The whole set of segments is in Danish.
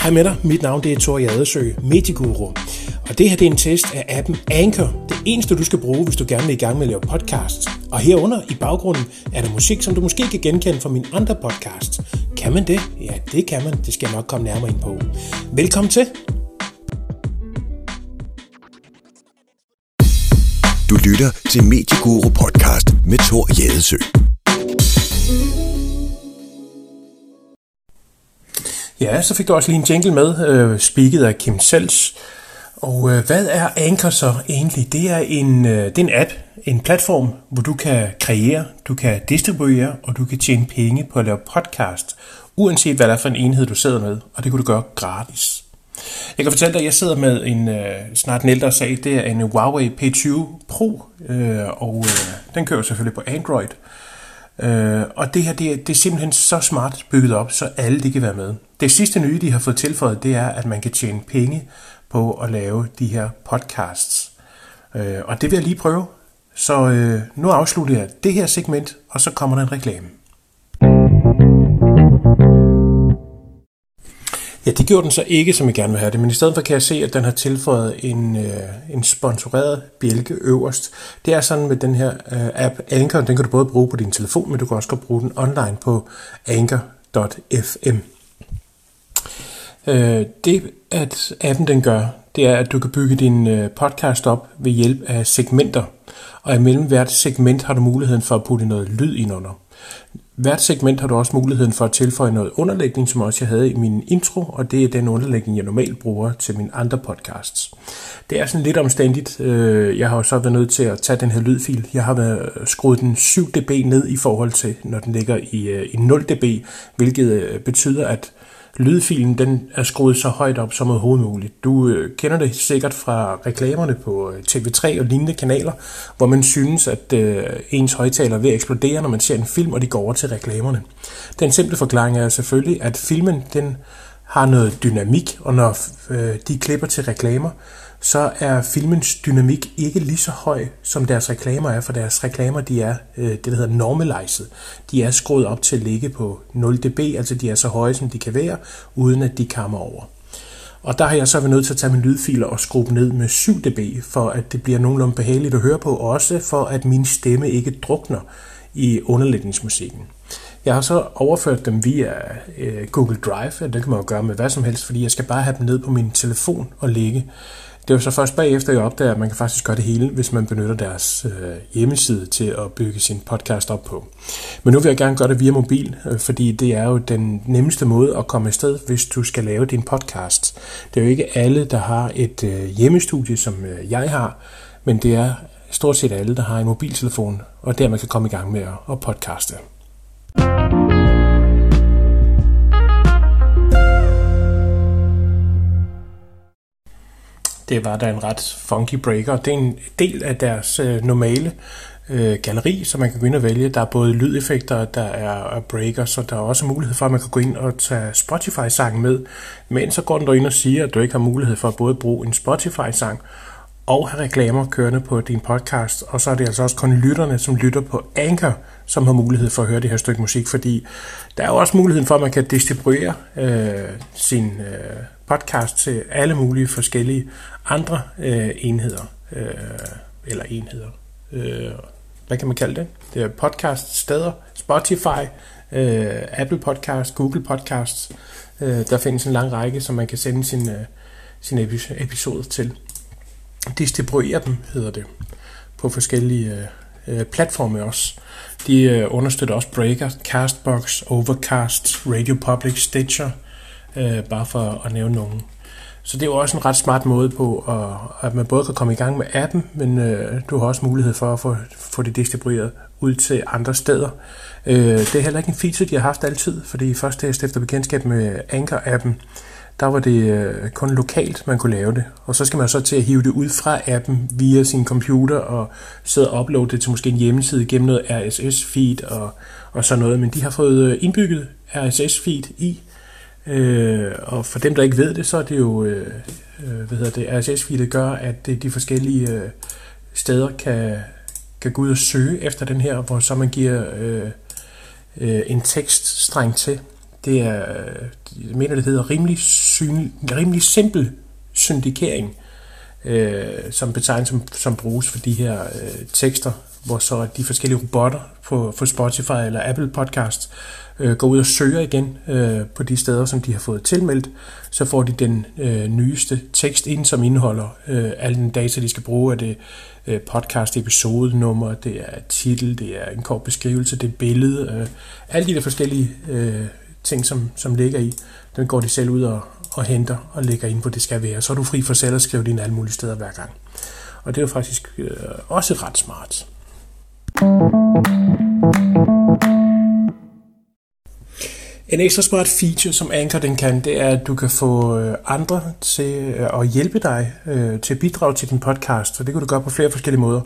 Hej med dig, mit navn det er Tor Jadesø, Mediguru. Og det her det er en test af appen Anchor, det eneste du skal bruge, hvis du gerne vil i gang med at lave podcasts. Og herunder i baggrunden er der musik, som du måske kan genkende fra mine andre podcasts. Kan man det? Ja, det kan man. Det skal jeg nok komme nærmere ind på. Velkommen til. Du lytter til Medieguru podcast med Tor Jadesø. Ja, så fik du også lige en jingle med, øh, speaket af Kim Sels. Og øh, hvad er Anchor så egentlig? Det er, en, øh, det er en app, en platform, hvor du kan kreere, du kan distribuere, og du kan tjene penge på at lave podcast, uanset hvad det er for en enhed, du sidder med, og det kan du gøre gratis. Jeg kan fortælle dig, at jeg sidder med en øh, snart en ældre sag. Det er en Huawei P20 Pro, øh, og øh, den kører selvfølgelig på Android. Øh, Øh, og det her, det er, det er simpelthen så smart bygget op, så alle de kan være med. Det sidste nye, de har fået tilføjet, det er, at man kan tjene penge på at lave de her podcasts. Øh, og det vil jeg lige prøve. Så øh, nu afslutter jeg det her segment, og så kommer der en reklame. Ja, det gjorde den så ikke, som jeg gerne vil have det, men i stedet for kan jeg se, at den har tilføjet en, øh, en sponsoreret bjælke øverst. Det er sådan med den her øh, app Anchor, den kan du både bruge på din telefon, men du kan også godt bruge den online på anchor.fm. Øh, det, at appen den gør, det er, at du kan bygge din øh, podcast op ved hjælp af segmenter. Og imellem hvert segment har du muligheden for at putte noget lyd ind under. Hvert segment har du også muligheden for at tilføje noget underlægning, som også jeg havde i min intro, og det er den underlægning, jeg normalt bruger til mine andre podcasts. Det er sådan lidt omstændigt. Øh, jeg har jo så været nødt til at tage den her lydfil. Jeg har været øh, skruet den 7 dB ned i forhold til, når den ligger i, øh, i 0 dB, hvilket betyder, at lydfilen den er skruet så højt op som overhovedet muligt. Du øh, kender det sikkert fra reklamerne på øh, TV3 og lignende kanaler, hvor man synes, at øh, ens højtaler er ved at eksplodere, når man ser en film, og de går over til reklamerne. Den simple forklaring er selvfølgelig, at filmen den har noget dynamik, og når øh, de klipper til reklamer, så er filmens dynamik ikke lige så høj, som deres reklamer er, for deres reklamer de er øh, det, der hedder normalized. De er skruet op til at ligge på 0 dB, altså de er så høje, som de kan være, uden at de kammer over. Og der har jeg så været nødt til at tage min lydfiler og skrue dem ned med 7 dB, for at det bliver nogenlunde behageligt at høre på, og også for at min stemme ikke drukner i underlægningsmusikken. Jeg har så overført dem via øh, Google Drive, og det kan man jo gøre med hvad som helst, fordi jeg skal bare have dem ned på min telefon og ligge. Det er jo så først bagefter, jeg opdager, at man kan faktisk gøre det hele, hvis man benytter deres øh, hjemmeside til at bygge sin podcast op på. Men nu vil jeg gerne gøre det via mobil, øh, fordi det er jo den nemmeste måde at komme afsted, hvis du skal lave din podcast. Det er jo ikke alle, der har et øh, hjemmestudie, som øh, jeg har, men det er stort set alle, der har en mobiltelefon, og der man kan komme i gang med at, at podcaste. Det var da en ret funky breaker. Det er en del af deres øh, normale øh, galleri, så man kan gå ind og vælge. Der er både lydeffekter, der er breaker, så der er også mulighed for, at man kan gå ind og tage Spotify-sangen med. Men så går den ind og siger, at du ikke har mulighed for at både bruge en Spotify-sang og have reklamer kørende på din podcast. Og så er det altså også kun lytterne, som lytter på Anchor, som har mulighed for at høre det her stykke musik, fordi der er jo også muligheden for, at man kan distribuere øh, sin øh, podcast til alle mulige forskellige andre øh, enheder, øh, eller enheder. Øh, hvad kan man kalde det? Det er podcast steder, Spotify, øh, Apple Podcast, Google Podcasts. Øh, der findes en lang række, som man kan sende sin, øh, sin episode til. Distribuere dem, hedder det, på forskellige øh, øh, platforme også. De øh, understøtter også Breaker, Castbox, Overcast, Radio Public, Stitcher, øh, bare for at nævne nogen. Så det er jo også en ret smart måde på, at, at man både kan komme i gang med appen, men øh, du har også mulighed for at få, få det distribueret ud til andre steder. Øh, det er heller ikke en feature, de har haft altid, fordi først efter bekendtskab med Anchor-appen, der var det øh, kun lokalt, man kunne lave det. Og så skal man så til at hive det ud fra appen via sin computer og sidde og uploade det til måske en hjemmeside gennem noget RSS-feed og, og sådan noget. Men de har fået øh, indbygget RSS-feed i, Øh, og for dem, der ikke ved det, så er det jo, øh, øh hvad hedder det, RSS-feedet gør, at det, de forskellige øh, steder kan, kan gå ud og søge efter den her, hvor så man giver øh, øh, en tekststreng til det er, øh, jeg mener det hedder rimelig, syn, rimelig simpel syndikering, øh, som betegnes som, som bruges for de her øh, tekster, hvor så de forskellige robotter på, på Spotify eller Apple Podcasts øh, går ud og søger igen øh, på de steder, som de har fået tilmeldt, så får de den øh, nyeste tekst ind, som indeholder øh, alle den data, de skal bruge. Er det øh, podcast episodenummer, det er titel, det er en kort beskrivelse, det er billede, øh, alle de der forskellige øh, ting, som, som ligger i, den går de selv ud og, og henter og lægger ind på, det skal være. Så er du fri for selv at skrive det ind alle mulige steder hver gang. Og det er jo faktisk øh, også ret smart. En ekstra smart feature, som Anchor den kan, det er, at du kan få øh, andre til øh, at hjælpe dig øh, til at bidrage til din podcast, og det kan du gøre på flere forskellige måder.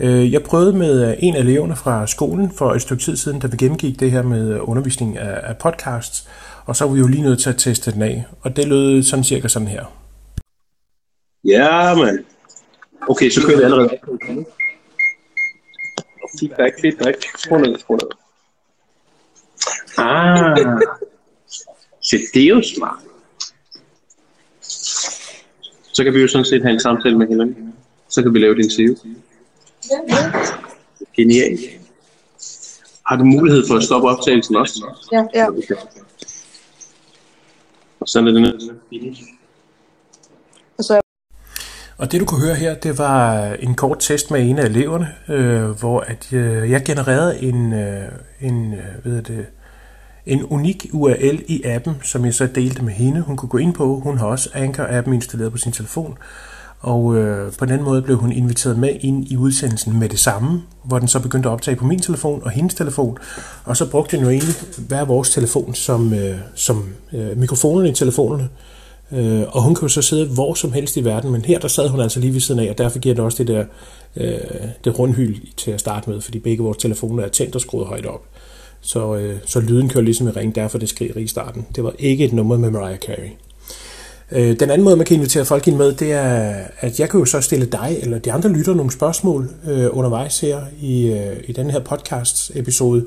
Øh, jeg prøvede med en af eleverne fra skolen for et stykke tid siden, da vi gennemgik det her med undervisning af podcasts, og så var vi jo lige nødt til at teste den af, og det lød sådan cirka sådan her. Ja, men. Okay, så kører vi allerede. Feedback, feedback. Skru ned, skru ned. Ah, så det er jo smart. Så kan vi jo sådan set have en samtale med hinanden. Så kan vi lave din CV. Genialt. Har du mulighed for at stoppe optagelsen også? Ja, ja. Og så er det finish. Og så og det du kunne høre her, det var en kort test med en af eleverne, øh, hvor at øh, jeg genererede en, øh, en, øh, ved det, en unik URL i appen, som jeg så delte med hende. Hun kunne gå ind på. Hun har også Anchor-appen installeret på sin telefon. Og øh, på den måde blev hun inviteret med ind i udsendelsen med det samme, hvor den så begyndte at optage på min telefon og hendes telefon. Og så brugte den jo egentlig hver vores telefon som, øh, som øh, mikrofonerne i telefonerne. Øh, og hun kan jo så sidde hvor som helst i verden, men her der sad hun altså lige ved siden af, og derfor giver det også det der øh, det rundhyl til at starte med, fordi begge vores telefoner er tændt og skruet højt op. Så, øh, så lyden kører ligesom i ring, derfor det skriger i starten. Det var ikke et nummer med Mariah Carey. Øh, den anden måde, man kan invitere folk ind med, det er, at jeg kan jo så stille dig eller de andre lytter nogle spørgsmål øh, undervejs her i, øh, i den her podcast-episode.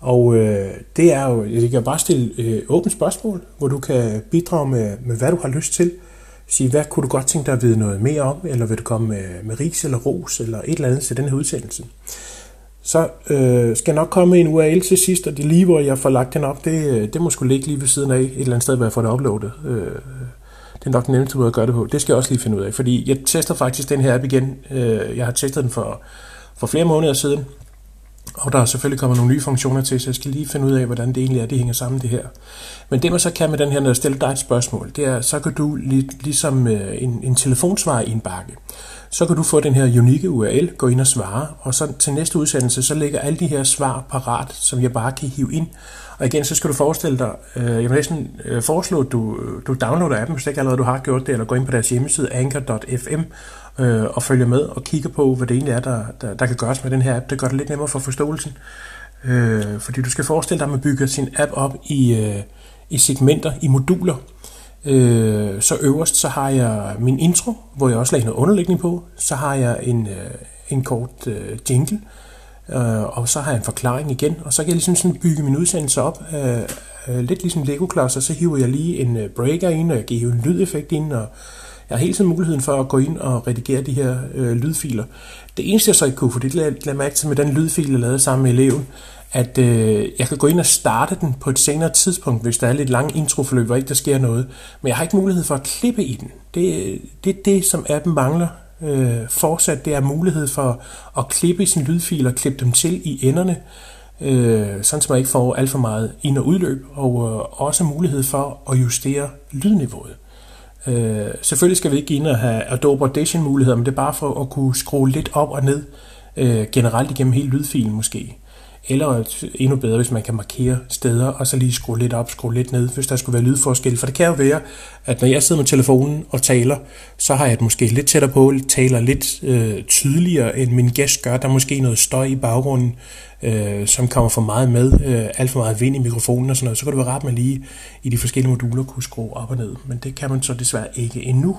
Og øh, det er jo, jeg kan bare stille øh, åbent spørgsmål, hvor du kan bidrage med, med, hvad du har lyst til. Sige, hvad kunne du godt tænke dig at vide noget mere om, eller vil du komme med, med ris eller ros, eller et eller andet til den her udsendelse. Så øh, skal nok komme en URL til sidst, og det lige, hvor jeg får lagt den op, det, øh, det må skulle ligge lige ved siden af et eller andet sted, hvor jeg får det uploadet. Øh, det er nok den nemmeste måde at gøre det på. Det skal jeg også lige finde ud af, fordi jeg tester faktisk den her app igen. Øh, jeg har testet den for, for flere måneder siden, og der er selvfølgelig kommet nogle nye funktioner til, så jeg skal lige finde ud af, hvordan det egentlig er, det hænger sammen det her. Men det man så kan med den her, når jeg stiller dig et spørgsmål, det er, så kan du lig, ligesom øh, en, en telefonsvar i en bakke, så kan du få den her unikke URL, gå ind og svare, og så til næste udsendelse, så ligger alle de her svar parat, som jeg bare kan hive ind. Og igen, så skal du forestille dig, øh, jeg vil næsten øh, foreslå, at du, øh, du downloader appen, hvis ikke allerede du har gjort det, eller gå ind på deres hjemmeside, anchor.fm, øh, og følger med og kigger på, hvad det egentlig er, der, der, der kan gøres med den her app. Det gør det lidt nemmere for forståelsen. Øh, fordi du skal forestille dig, at man bygger sin app op i, øh, i segmenter, i moduler. Øh, så øverst så har jeg min intro, hvor jeg også lægger noget underlægning på. Så har jeg en, øh, en kort øh, jingle, øh, og så har jeg en forklaring igen. Og så kan jeg ligesom sådan bygge min udsendelse op, øh, øh, lidt ligesom Lego-klodser. Så hiver jeg lige en øh, breaker ind, og jeg giver en lydeffekt ind, og jeg har hele tiden muligheden for at gå ind og redigere de her øh, lydfiler. Det eneste jeg så ikke kunne, for det lader mærke til med den lydfil, jeg lavede sammen med eleven, at øh, jeg kan gå ind og starte den på et senere tidspunkt, hvis der er lidt lang introforløb, hvor ikke der sker noget. Men jeg har ikke mulighed for at klippe i den. Det er det, det, som appen mangler øh, fortsat. Det er mulighed for at klippe i sin lydfil og klippe dem til i enderne, øh, sådan så man ikke får alt for meget ind- og udløb, og øh, også mulighed for at justere lydniveauet. Øh, selvfølgelig skal vi ikke ind og have Adobe Audition muligheder, men det er bare for at kunne skrue lidt op og ned øh, generelt igennem hele lydfilen måske. Eller endnu bedre, hvis man kan markere steder, og så lige skrue lidt op, skrue lidt ned, hvis der skulle være lydforskel. For det kan jo være, at når jeg sidder med telefonen og taler, så har jeg det måske lidt tættere på, taler lidt øh, tydeligere, end min gæst gør. Der er måske noget støj i baggrunden, øh, som kommer for meget med, øh, alt for meget vind i mikrofonen og sådan noget. Så kan det være rart, at man lige i de forskellige moduler kunne skrue op og ned. Men det kan man så desværre ikke endnu.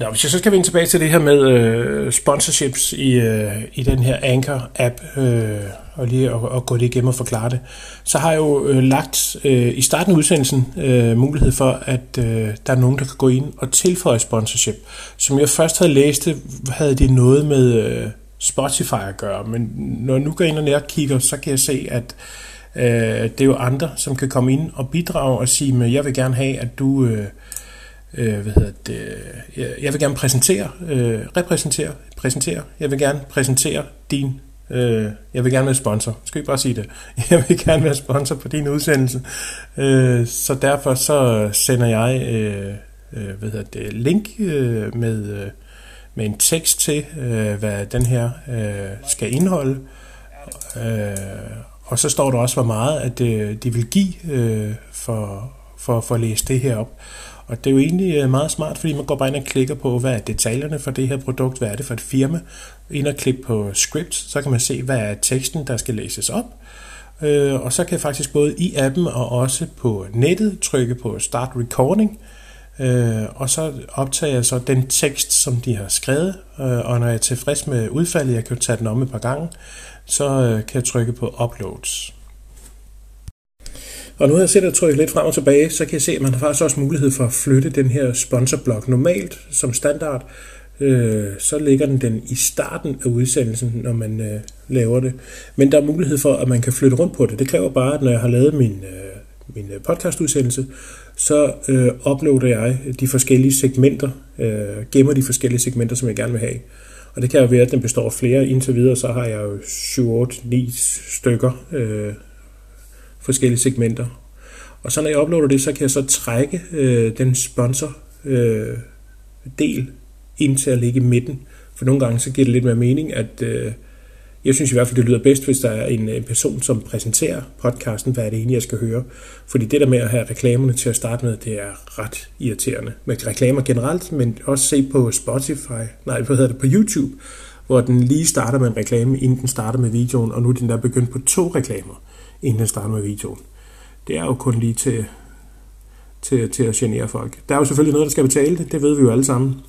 Nå, hvis jeg så skal vende tilbage til det her med øh, sponsorships i, øh, i den her Anchor-app, øh, og lige at, at gå det igennem og forklare det, så har jeg jo øh, lagt øh, i starten af udsendelsen øh, mulighed for, at øh, der er nogen, der kan gå ind og tilføje sponsorship. Som jeg først havde læst det, havde det noget med øh, Spotify at gøre, men når jeg nu går ind og kigger, så kan jeg se, at øh, det er jo andre, som kan komme ind og bidrage og sige, at jeg vil gerne have, at du... Øh, øh, hvad hedder det, jeg vil gerne præsentere, øh, repræsentere, præsentere, jeg vil gerne præsentere din, øh, jeg vil gerne være sponsor, skal vi bare sige det, jeg vil gerne være sponsor på din udsendelse, øh, så derfor så sender jeg, øh, øh, hvad hedder det, link øh, med, øh, med en tekst til, øh, hvad den her øh, skal indeholde, øh, og så står der også, hvor meget at øh, de vil give øh, for, for, for at læse det her op. Og det er jo egentlig øh, meget smart, fordi man går bare ind og klikker på, hvad er detaljerne for det her produkt, hvad er det for et firma. Ind og klikke på script, så kan man se, hvad er teksten, der skal læses op. Øh, og så kan jeg faktisk både i appen og også på nettet trykke på Start Recording, øh, og så optager jeg så den tekst, som de har skrevet, øh, og når jeg er tilfreds med udfaldet, jeg kan jo tage den om et par gange, så øh, kan jeg trykke på Uploads. Og nu har jeg set at trykke lidt frem og tilbage, så kan jeg se, at man har faktisk også mulighed for at flytte den her sponsorblok. Normalt, som standard, øh, så ligger den, den i starten af udsendelsen, når man øh, laver det. Men der er mulighed for, at man kan flytte rundt på det. Det kræver bare, at når jeg har lavet min, øh, min øh, podcastudsendelse, så øh, uploader jeg de forskellige segmenter, øh, gemmer de forskellige segmenter, som jeg gerne vil have. Og det kan jo være, at den består af flere. Indtil videre, så har jeg jo 7, 8, 9 stykker øh, forskellige segmenter. Og så når jeg uploader det, så kan jeg så trække øh, den sponsor øh, del ind til at ligge i midten. For nogle gange så giver det lidt mere mening, at øh, jeg synes i hvert fald, det lyder bedst, hvis der er en, en person, som præsenterer podcasten, hvad er det egentlig, jeg skal høre. Fordi det der med at have reklamerne til at starte med, det er ret irriterende. Med reklamer generelt, men også se på Spotify, nej, hvad hedder det, på YouTube, hvor den lige starter med en reklame, inden den starter med videoen, og nu er den der begyndt på to reklamer inden han starter med videoen. Det er jo kun lige til, til, til at genere folk. Der er jo selvfølgelig noget, der skal betale det, det ved vi jo alle sammen.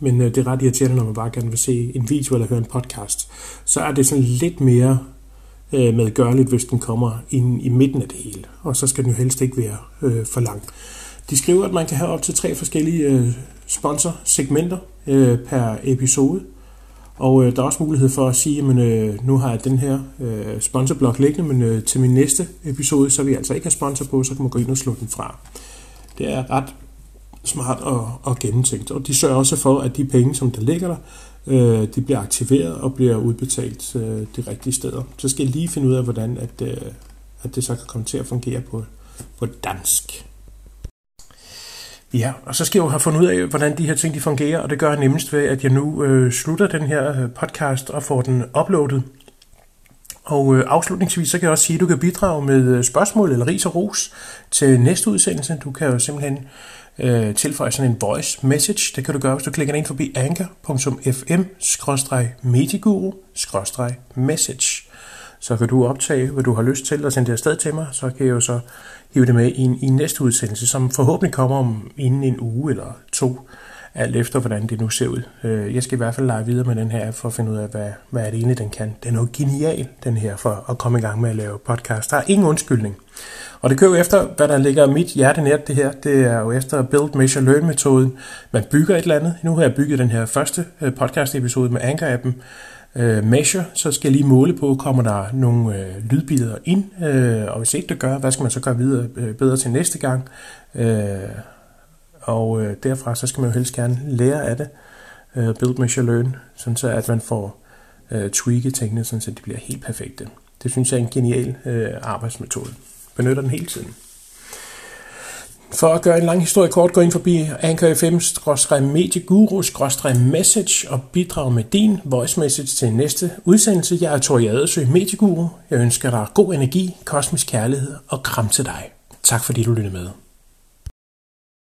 Men øh, det er ret irriterende, når man bare gerne vil se en video eller høre en podcast. Så er det sådan lidt mere øh, medgørligt, hvis den kommer ind i midten af det hele. Og så skal den jo helst ikke være øh, for lang. De skriver, at man kan have op til tre forskellige øh, sponsorsegmenter øh, per episode. Og øh, der er også mulighed for at sige, at øh, nu har jeg den her øh, sponsorblok liggende, men øh, til min næste episode, så vi altså ikke har sponsor på, så kan man gå ind og slå den fra. Det er ret smart og, og gennemtænkt, og de sørger også for, at de penge, som der ligger der, øh, de bliver aktiveret og bliver udbetalt øh, de rigtige steder. Så skal jeg lige finde ud af, hvordan at, øh, at det så kan komme til at fungere på, på dansk. Ja, og så skal jeg jo have fundet ud af, hvordan de her ting de fungerer, og det gør jeg nemmest ved, at jeg nu øh, slutter den her øh, podcast og får den uploadet. Og øh, afslutningsvis så kan jeg også sige, at du kan bidrage med øh, spørgsmål eller ris og ros til næste udsendelse. Du kan jo simpelthen øh, tilføje sådan en voice message. Det kan du gøre, hvis du klikker ind forbi anker.fm-mediguru-message. Så kan du optage, hvad du har lyst til, og sende det afsted til mig. Så kan jeg jo så hive det med i, en, i næste udsendelse, som forhåbentlig kommer om inden en uge eller to, alt efter hvordan det nu ser ud. Øh, jeg skal i hvert fald lege videre med den her for at finde ud af, hvad, hvad er det egentlig, den kan. Den er jo genial, den her, for at komme i gang med at lave podcast. Der er ingen undskyldning. Og det kører jo efter, hvad der ligger mit hjerte nært det her. Det er jo efter Build, Measure, Learn-metoden. Man bygger et eller andet. Nu har jeg bygget den her første øh, podcast-episode med Anchor-appen, øh, measure, så skal jeg lige måle på, kommer der nogle øh, lydbilleder ind, øh, og hvis ikke det gør, hvad skal man så gøre videre øh, bedre til næste gang? Øh, og øh, derfra så skal man jo helst gerne lære af det, øh, build, measure, learn, sådan så at man får øh, tweaket tingene, sådan så de bliver helt perfekte. Det synes jeg er en genial øh, arbejdsmetode. Benytter den hele tiden. For at gøre en lang historie kort, gå ind forbi Anchor FM-medieguru-message og bidrag med din voice message til næste udsendelse. Jeg er Tori Adesø, Medieguru. Jeg ønsker dig god energi, kosmisk kærlighed og kram til dig. Tak fordi du lyttede med.